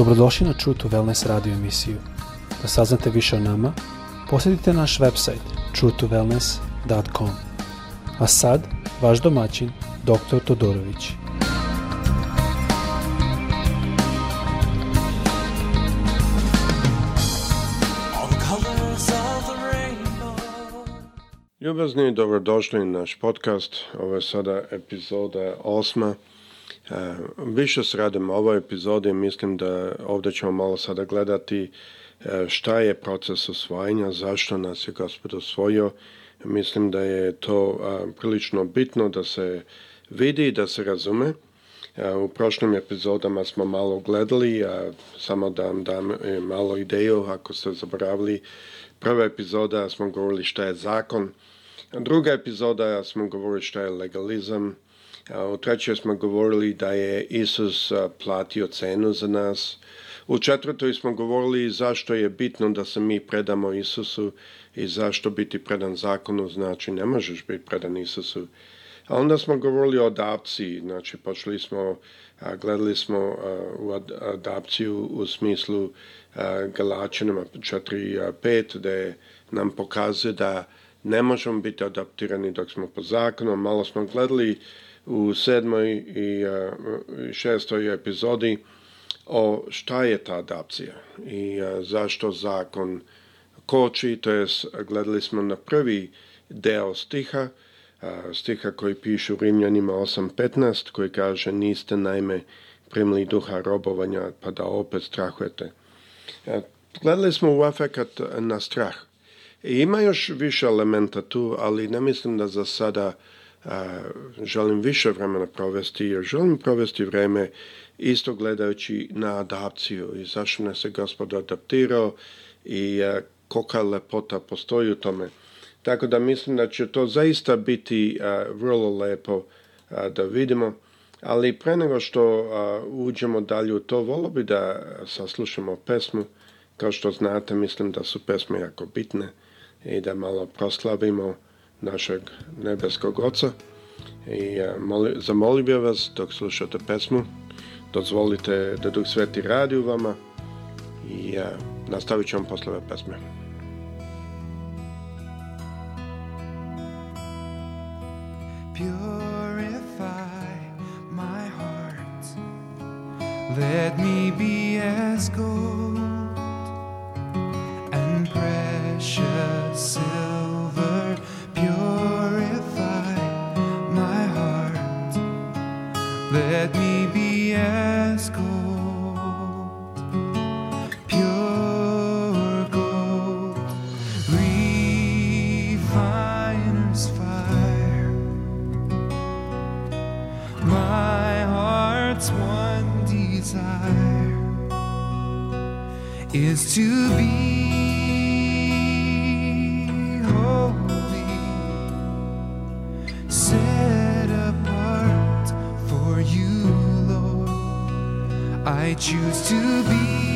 Dobrodošli na True to Wellness radio emisiju. Da saznate više o nama, posjetite naš website truetowellness.com. A sad, vaš domaćin, dr. Todorović. Ljubazni, dobrodošli na naš podcast. Ovo je sada epizoda osma. E, više sredem ovoj epizodi mislim da ovde ćemo malo sada gledati ehm, šta je proces osvajanja, zašto nas je gospod osvojio. Mislim da je to ehm, prilično bitno da se vidi i da se razume. u prošlim epizodama smo malo gledali, a samo da vam dam e, malo ideju, ako ste zaboravili, prva epizoda smo govorili šta je zakon, druga epizoda smo govorili šta je legalizam, U trećoj smo govorili da je Isus platio cenu za nas. U četvrtoj smo govorili zašto je bitno da se mi predamo Isusu i zašto biti predan zakonu znači ne možeš biti predan Isusu. A onda smo govorili o adapciji, znači počeli smo, gledali smo u adapciju u smislu Galačanima 4.5, da nam pokazuje da ne možemo biti adaptirani dok smo po zakonu. Malo smo gledali u sedmoj i e, šestoj epizodi o šta je ta adapcija i e, zašto zakon koči, to je gledali smo na prvi deo stiha, e, stiha koji piše u Rimljanima 8.15 koji kaže niste naime primili duha robovanja pa da opet strahujete. Gledali smo u efekat na strah. I ima još više elementa tu, ali ne mislim da za sada želim više vremena provesti jer želim provesti vreme isto gledajući na adapciju i zašto ne se gospod adaptirao i kolika lepota postoji u tome. Tako da mislim da će to zaista biti vrlo lepo da vidimo. Ali pre nego što uđemo dalje u to, volio bi da saslušamo pesmu. Kao što znate, mislim da su pesme jako bitne i da malo proslavimo našeg nebeskog oca i e, moli, zamolio bih vas dok slušate pesmu dozvolite da Duh Sveti radi u vama i e, nastavit ćemo posle ove pesme. Purify my heart Let me be as gold set apart for you, Lord. I choose to be.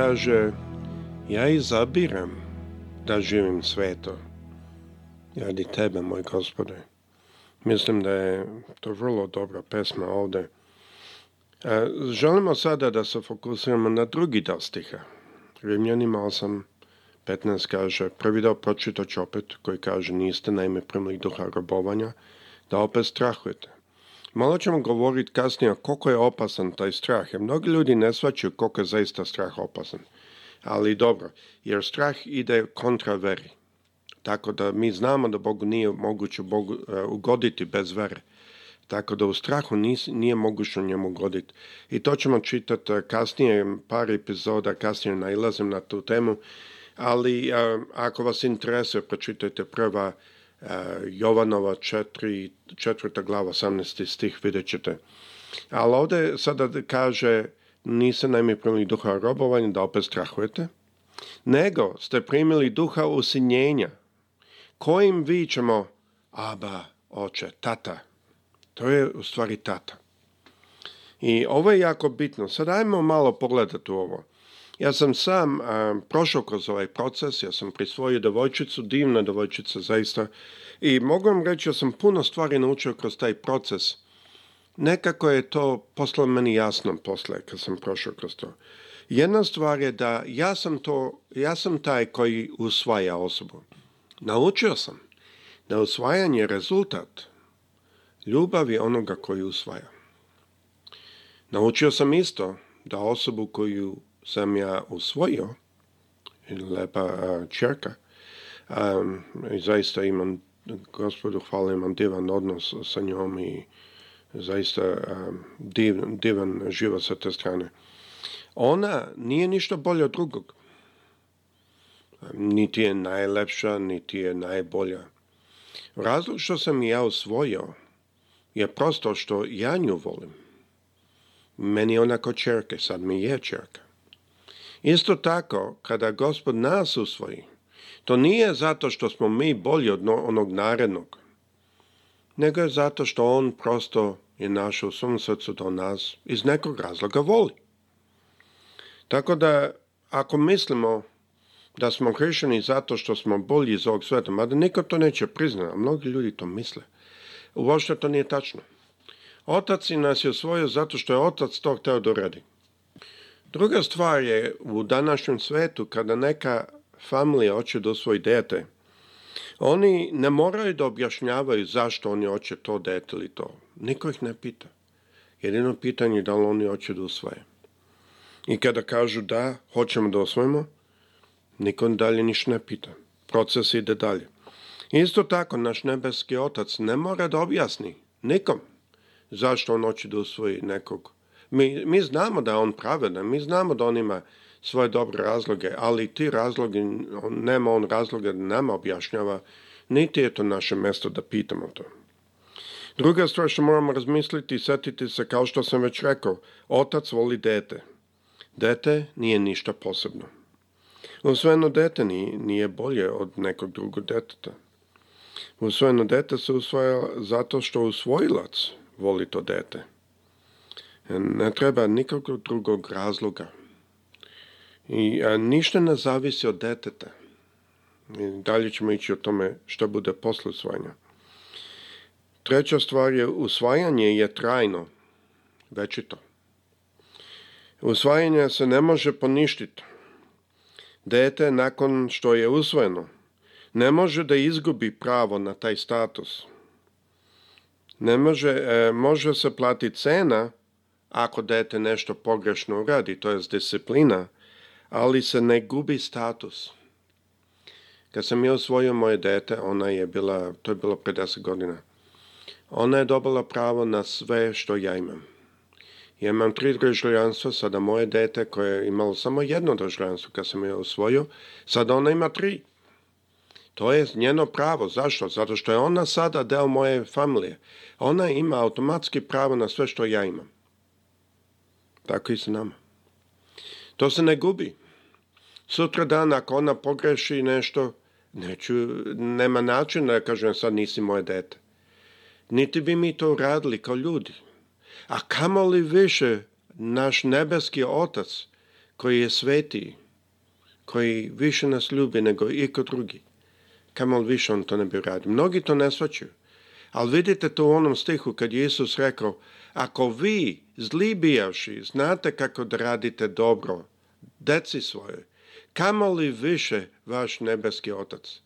kaže ja izabiram da živim sveto radi tebe, moj gospode. Mislim da je to vrlo dobra pesma ovde. E, želimo sada da se fokusiramo na drugi deo stiha. Rimljanima 8, 15 kaže, prvi deo pročitat opet, koji kaže, niste naime primili duha robovanja, da opet strahujete. Malo ćemo govoriti kasnije koliko je opasan taj strah, jer mnogi ljudi ne svaćaju koliko je zaista strah opasan. Ali dobro, jer strah ide kontra veri. Tako da mi znamo da Bogu nije moguće Bogu, e, ugoditi bez vere. Tako da u strahu nis, nije moguće njemu ugoditi. I to ćemo čitati e, kasnije, par epizoda kasnije nailazim na tu temu. Ali e, ako vas interesuje, pročitajte prva E, Jovanova 4, četvrta glava, 18. stih, vidjet ćete. Ali ovdje sada kaže, niste najmi primili duha robovanja, da opet strahujete, nego ste primili duha usinjenja, kojim vićemo, aba, oče, tata. To je u stvari tata. I ovo je jako bitno. Sad ajmo malo pogledati u ovo. Ja sam sam a, prošao kroz ovaj proces, ja sam prisvojio devojčicu, divna devojčica zaista. I mogu vam reći, da sam puno stvari naučio kroz taj proces. Nekako je to posla meni jasno posle kad sam prošao kroz to. Jedna stvar je da ja sam, to, ja sam taj koji usvaja osobu. Naučio sam da usvajanje je rezultat ljubavi onoga koji usvaja. Naučio sam isto da osobu koju sam ja usvojio, lepa čerka, um, i zaista imam, gospodu hvala, imam divan odnos sa njom i zaista um, div, divan život sa te strane. Ona nije ništa bolje od drugog. Niti je najlepša, niti je najbolja. Razlog što sam ja usvojio je prosto što ja nju volim. Meni je ona ko čerke, sad mi je čerka. Isto tako, kada gospod nas usvoji, to nije zato što smo mi bolji od onog narednog, nego je zato što on prosto je našo u svom srcu da nas iz nekog razloga voli. Tako da, ako mislimo da smo hrišćani zato što smo bolji iz ovog sveta, mada niko to neće priznati, a mnogi ljudi to misle, uošte to nije tačno. Otac i nas je osvojio zato što je otac to hteo da uradi. Druga stvar je u današnjem svetu kada neka familija hoće da svoj dete, oni ne moraju da objašnjavaju zašto oni hoće to dete ili to. Niko ih ne pita. Jedino pitanje je da li oni hoće da usvoje. I kada kažu da, hoćemo da osvojimo, niko dalje ništa ne pita. Proces ide dalje. Isto tako, naš nebeski otac ne mora da objasni nikom zašto on hoće da usvoji nekog Mi, mi znamo da je on pravedan, mi znamo da on ima svoje dobre razloge, ali ti razlogi, on, nema on razloga da nama objašnjava, niti je to naše mesto da pitamo to. Druga stvar što moramo razmisliti i setiti se, kao što sam već rekao, otac voli dete. Dete nije ništa posebno. Usvojeno dete nije, nije bolje od nekog drugog deteta. Usvojeno dete se usvaja zato što usvojilac voli to dete. Ne treba nikakvog drugog razloga. I a, ništa ne zavisi od deteta. I dalje ćemo ići o tome što bude posle usvajanja. Treća stvar je usvajanje je trajno, večito. Usvajanje se ne može poništiti. Dete nakon što je usvojeno ne može da izgubi pravo na taj status. Ne može, e, može se platiti cena ako dete nešto pogrešno uradi, to je disciplina, ali se ne gubi status. Kad sam ja osvojio moje dete, ona je bila, to je bilo pre 10 godina, ona je dobila pravo na sve što ja imam. Ja imam tri državljanstva, sada moje dete koje je imalo samo jedno državljanstvo kad sam je osvojio, sada ona ima tri. To je njeno pravo. Zašto? Zato što je ona sada deo moje familije. Ona ima automatski pravo na sve što ja imam. Tako i s nama. To se ne gubi. Sutra dan, ako ona pogreši nešto, neću, nema načina da kažem sad nisi moje dete. Niti bi mi to uradili kao ljudi. A kamo li više naš nebeski otac koji je sveti, koji više nas ljubi nego iko drugi. Kamo li više on to ne bi uradio. Mnogi to ne svaćaju. Ali vidite to u onom stihu kad je Isus rekao Ako vi, zlibijaši, znate kako da radite dobro, deci svoje, kamo li više vaš nebeski otac?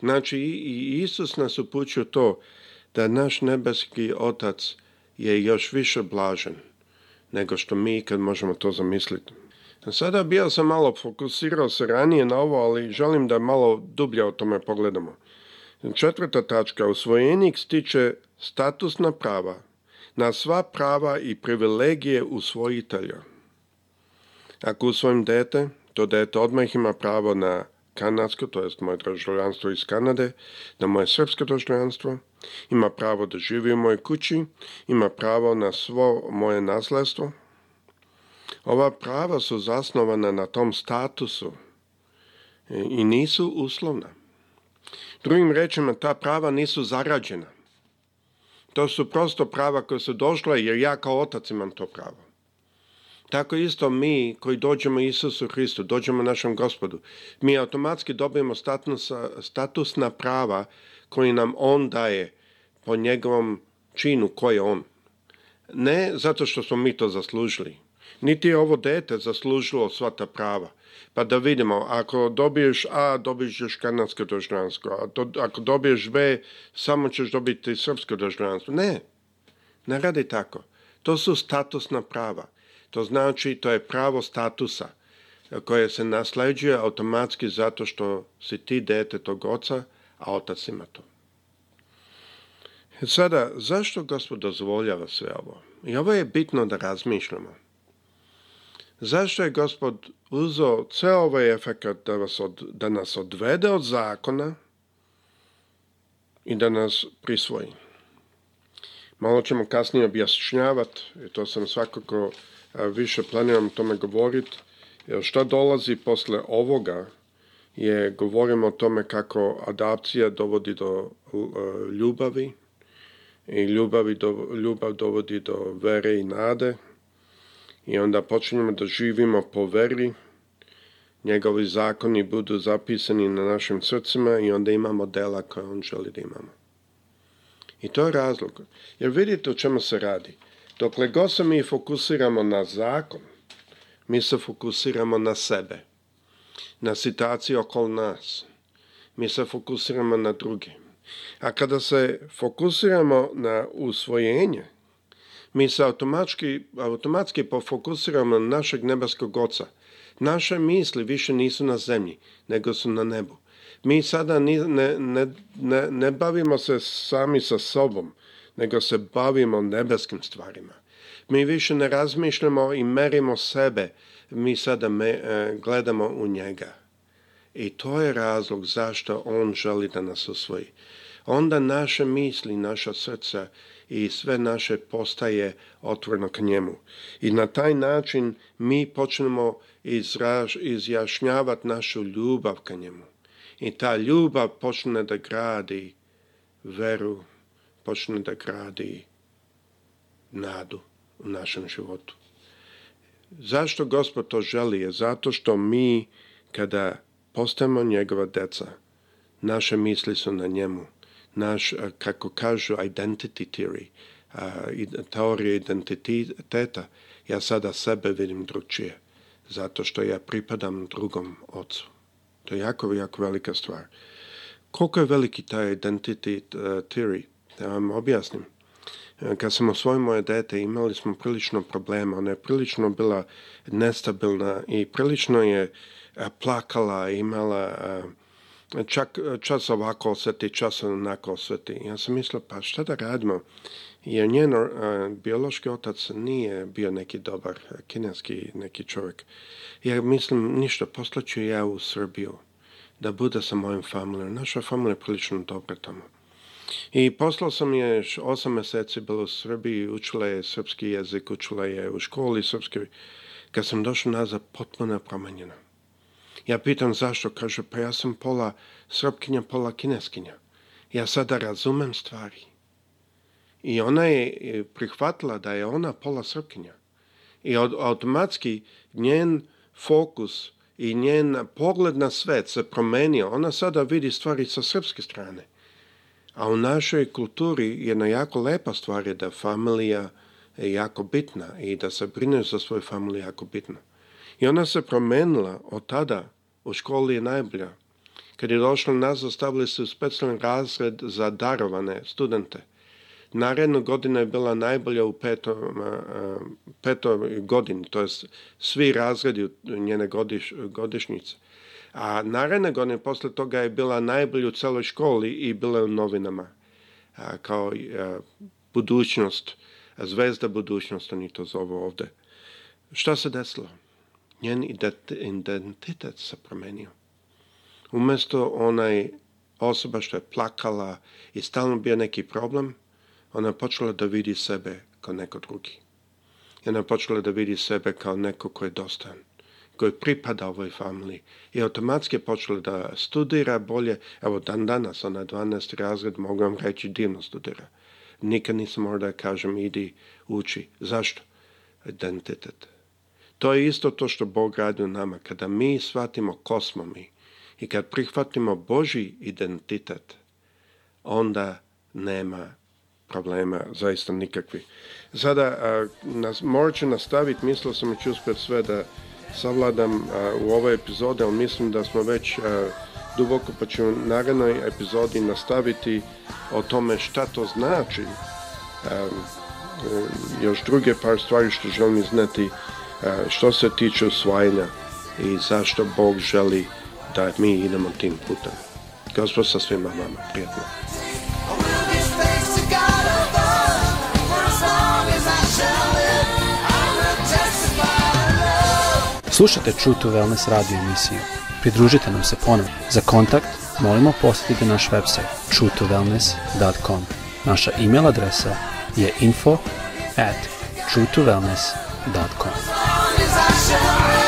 Znači, i Isus nas upućuje to da naš nebeski otac je još više blažen nego što mi ikad možemo to zamisliti. Sada bio sam malo fokusirao se ranije na ovo, ali želim da malo dublje o tome pogledamo. Četvrta tačka, usvojenik stiče statusna prava, na sva prava i privilegije usvojitelja. Ako usvojim dete, to dete odmah ima pravo na kanadsko, to jest moje državljanstvo iz Kanade, na moje srpsko državljanstvo, ima pravo da živi u mojoj kući, ima pravo na svo moje nasledstvo. Ova prava su zasnovana na tom statusu e, i nisu uslovna. Drugim rečima, ta prava nisu zarađena. To su prosto prava koje su došla jer ja kao otac imam to pravo. Tako isto mi koji dođemo Isusu Hristu, dođemo našem gospodu, mi automatski dobijemo statusa, statusna prava koji nam on daje po njegovom činu koji je on. Ne zato što smo mi to zaslužili. Niti je ovo dete zaslužilo sva ta prava pa da vidimo, ako dobiješ A, dobiješ još kanadsko državljanstvo, A ako dobiješ B, samo ćeš dobiti srpsko državljanstvo. Ne, ne radi tako. To su statusna prava. To znači, to je pravo statusa e, koje se nasleđuje automatski zato što si ti dete tog oca, a otac ima to. E sada, zašto gospod dozvoljava sve ovo? I ovo je bitno da razmišljamo. Zašto je gospod uzeo ceo ovaj efekt da, vas od, da nas odvede od zakona i da nas prisvoji? Malo ćemo kasnije objašnjavati, i to sam svakako više planiram tome govoriti, jer šta dolazi posle ovoga je, govorimo o tome kako adapcija dovodi do e, ljubavi i ljubavi do, ljubav dovodi do vere i nade, i onda počinjemo da živimo po veri, njegovi zakoni budu zapisani na našim srcima i onda imamo dela koje on želi da imamo. I to je razlog. Jer vidite o čemu se radi. Dokle god se mi fokusiramo na zakon, mi se fokusiramo na sebe, na situaciju oko nas. Mi se fokusiramo na druge. A kada se fokusiramo na usvojenje mi se automatski, automatski pofokusiramo na našeg nebeskog oca. Naše misli više nisu na zemlji, nego su na nebu. Mi sada ni, ne, ne, ne, ne bavimo se sami sa sobom, nego se bavimo nebeskim stvarima. Mi više ne razmišljamo i merimo sebe, mi sada me, e, gledamo u njega. I to je razlog zašto on želi da nas osvoji onda naše misli, naša srca i sve naše postaje otvoreno k njemu. I na taj način mi počnemo izraž, izjašnjavati našu ljubav ka njemu. I ta ljubav počne da gradi veru, počne da gradi nadu u našem životu. Zašto Gospod to želi? Je zato što mi, kada postajemo njegova deca, naše misli su na njemu naš, eh, kako kažu, identity theory, eh, teorija identiteta. Ja sada sebe vidim drugčije, zato što ja pripadam drugom ocu. To je jako, jako velika stvar. Koliko je veliki taj identity eh, theory? Da vam objasnim. Kad sam osvojio moje dete, imali smo prilično problema. Ona je prilično bila nestabilna i prilično je plakala, imala čak čas ovako osjeti, čas onako osjeti. Ja sam mislio, pa šta da radimo? Jer njen uh, e, biološki otac nije bio neki dobar e, kineski neki čovjek. Jer mislim, ništa, poslaću ja u Srbiju da bude sa mojim familijom. Naša familija je prilično dobra tamo. I poslao sam je osam mjeseci bilo u Srbiji, učila je srpski jezik, učila je u školi srpski. Kad sam došao nazad, potpuno promijenjena. Ja pitam zašto, kaže, pa ja sam pola srpkinja, pola kineskinja. Ja sada razumem stvari. I ona je prihvatila da je ona pola srpkinja. I od, automatski njen fokus i njen pogled na svet se promenio. Ona sada vidi stvari sa srpske strane. A u našoj kulturi jedna jako lepa stvar je da familija je jako bitna i da se brineš za svoju familiju jako bitno. I ona se promenila od tada u školi je najbolja. Kad je došla nas, ostavili su specijalni razred za darovane studente. Naredna godina je bila najbolja u petom, petoj godini, to je svi razredi njene godiš, godišnjice. A naredna godina posle toga je bila najbolja u celoj školi i bila u novinama. kao budućnost, zvezda budućnost, oni to zovu ovde. Šta se desilo? njen identitet se promenio. Umesto onaj osoba što je plakala i stalno bio neki problem, ona počela da vidi sebe kao neko drugi. Ona počela da vidi sebe kao neko ko je dostan, koji pripada ovoj familiji i automatski je počela da studira bolje. Evo, dan danas, ona 12. razred, mogu vam reći, divno studira. Nikad nisam morao da kažem, idi, uči. Zašto? Identitet. To je isto to što Bog radi u nama. Kada mi shvatimo ko smo mi i kad prihvatimo Boži identitet, onda nema problema, zaista nikakvi. Sada, a, nas, morat ću nastaviti, mislio sam ću uspjeti sve da savladam a, u ovoj epizode, ali mislim da smo već a, duboko, pa ću u narednoj epizodi nastaviti o tome šta to znači. E, još druge par stvari što želim izneti E, što se tiče usvajanja i zašto Bog želi da mi idemo tim putem. Gospod sa svima vama. prijatno. Slušate True to Wellness radio emisiju. Pridružite nam se ponovno. Za kontakt molimo posjetite naš website truetowellness.com. Naša e-mail adresa je info at truetowellness.com. myself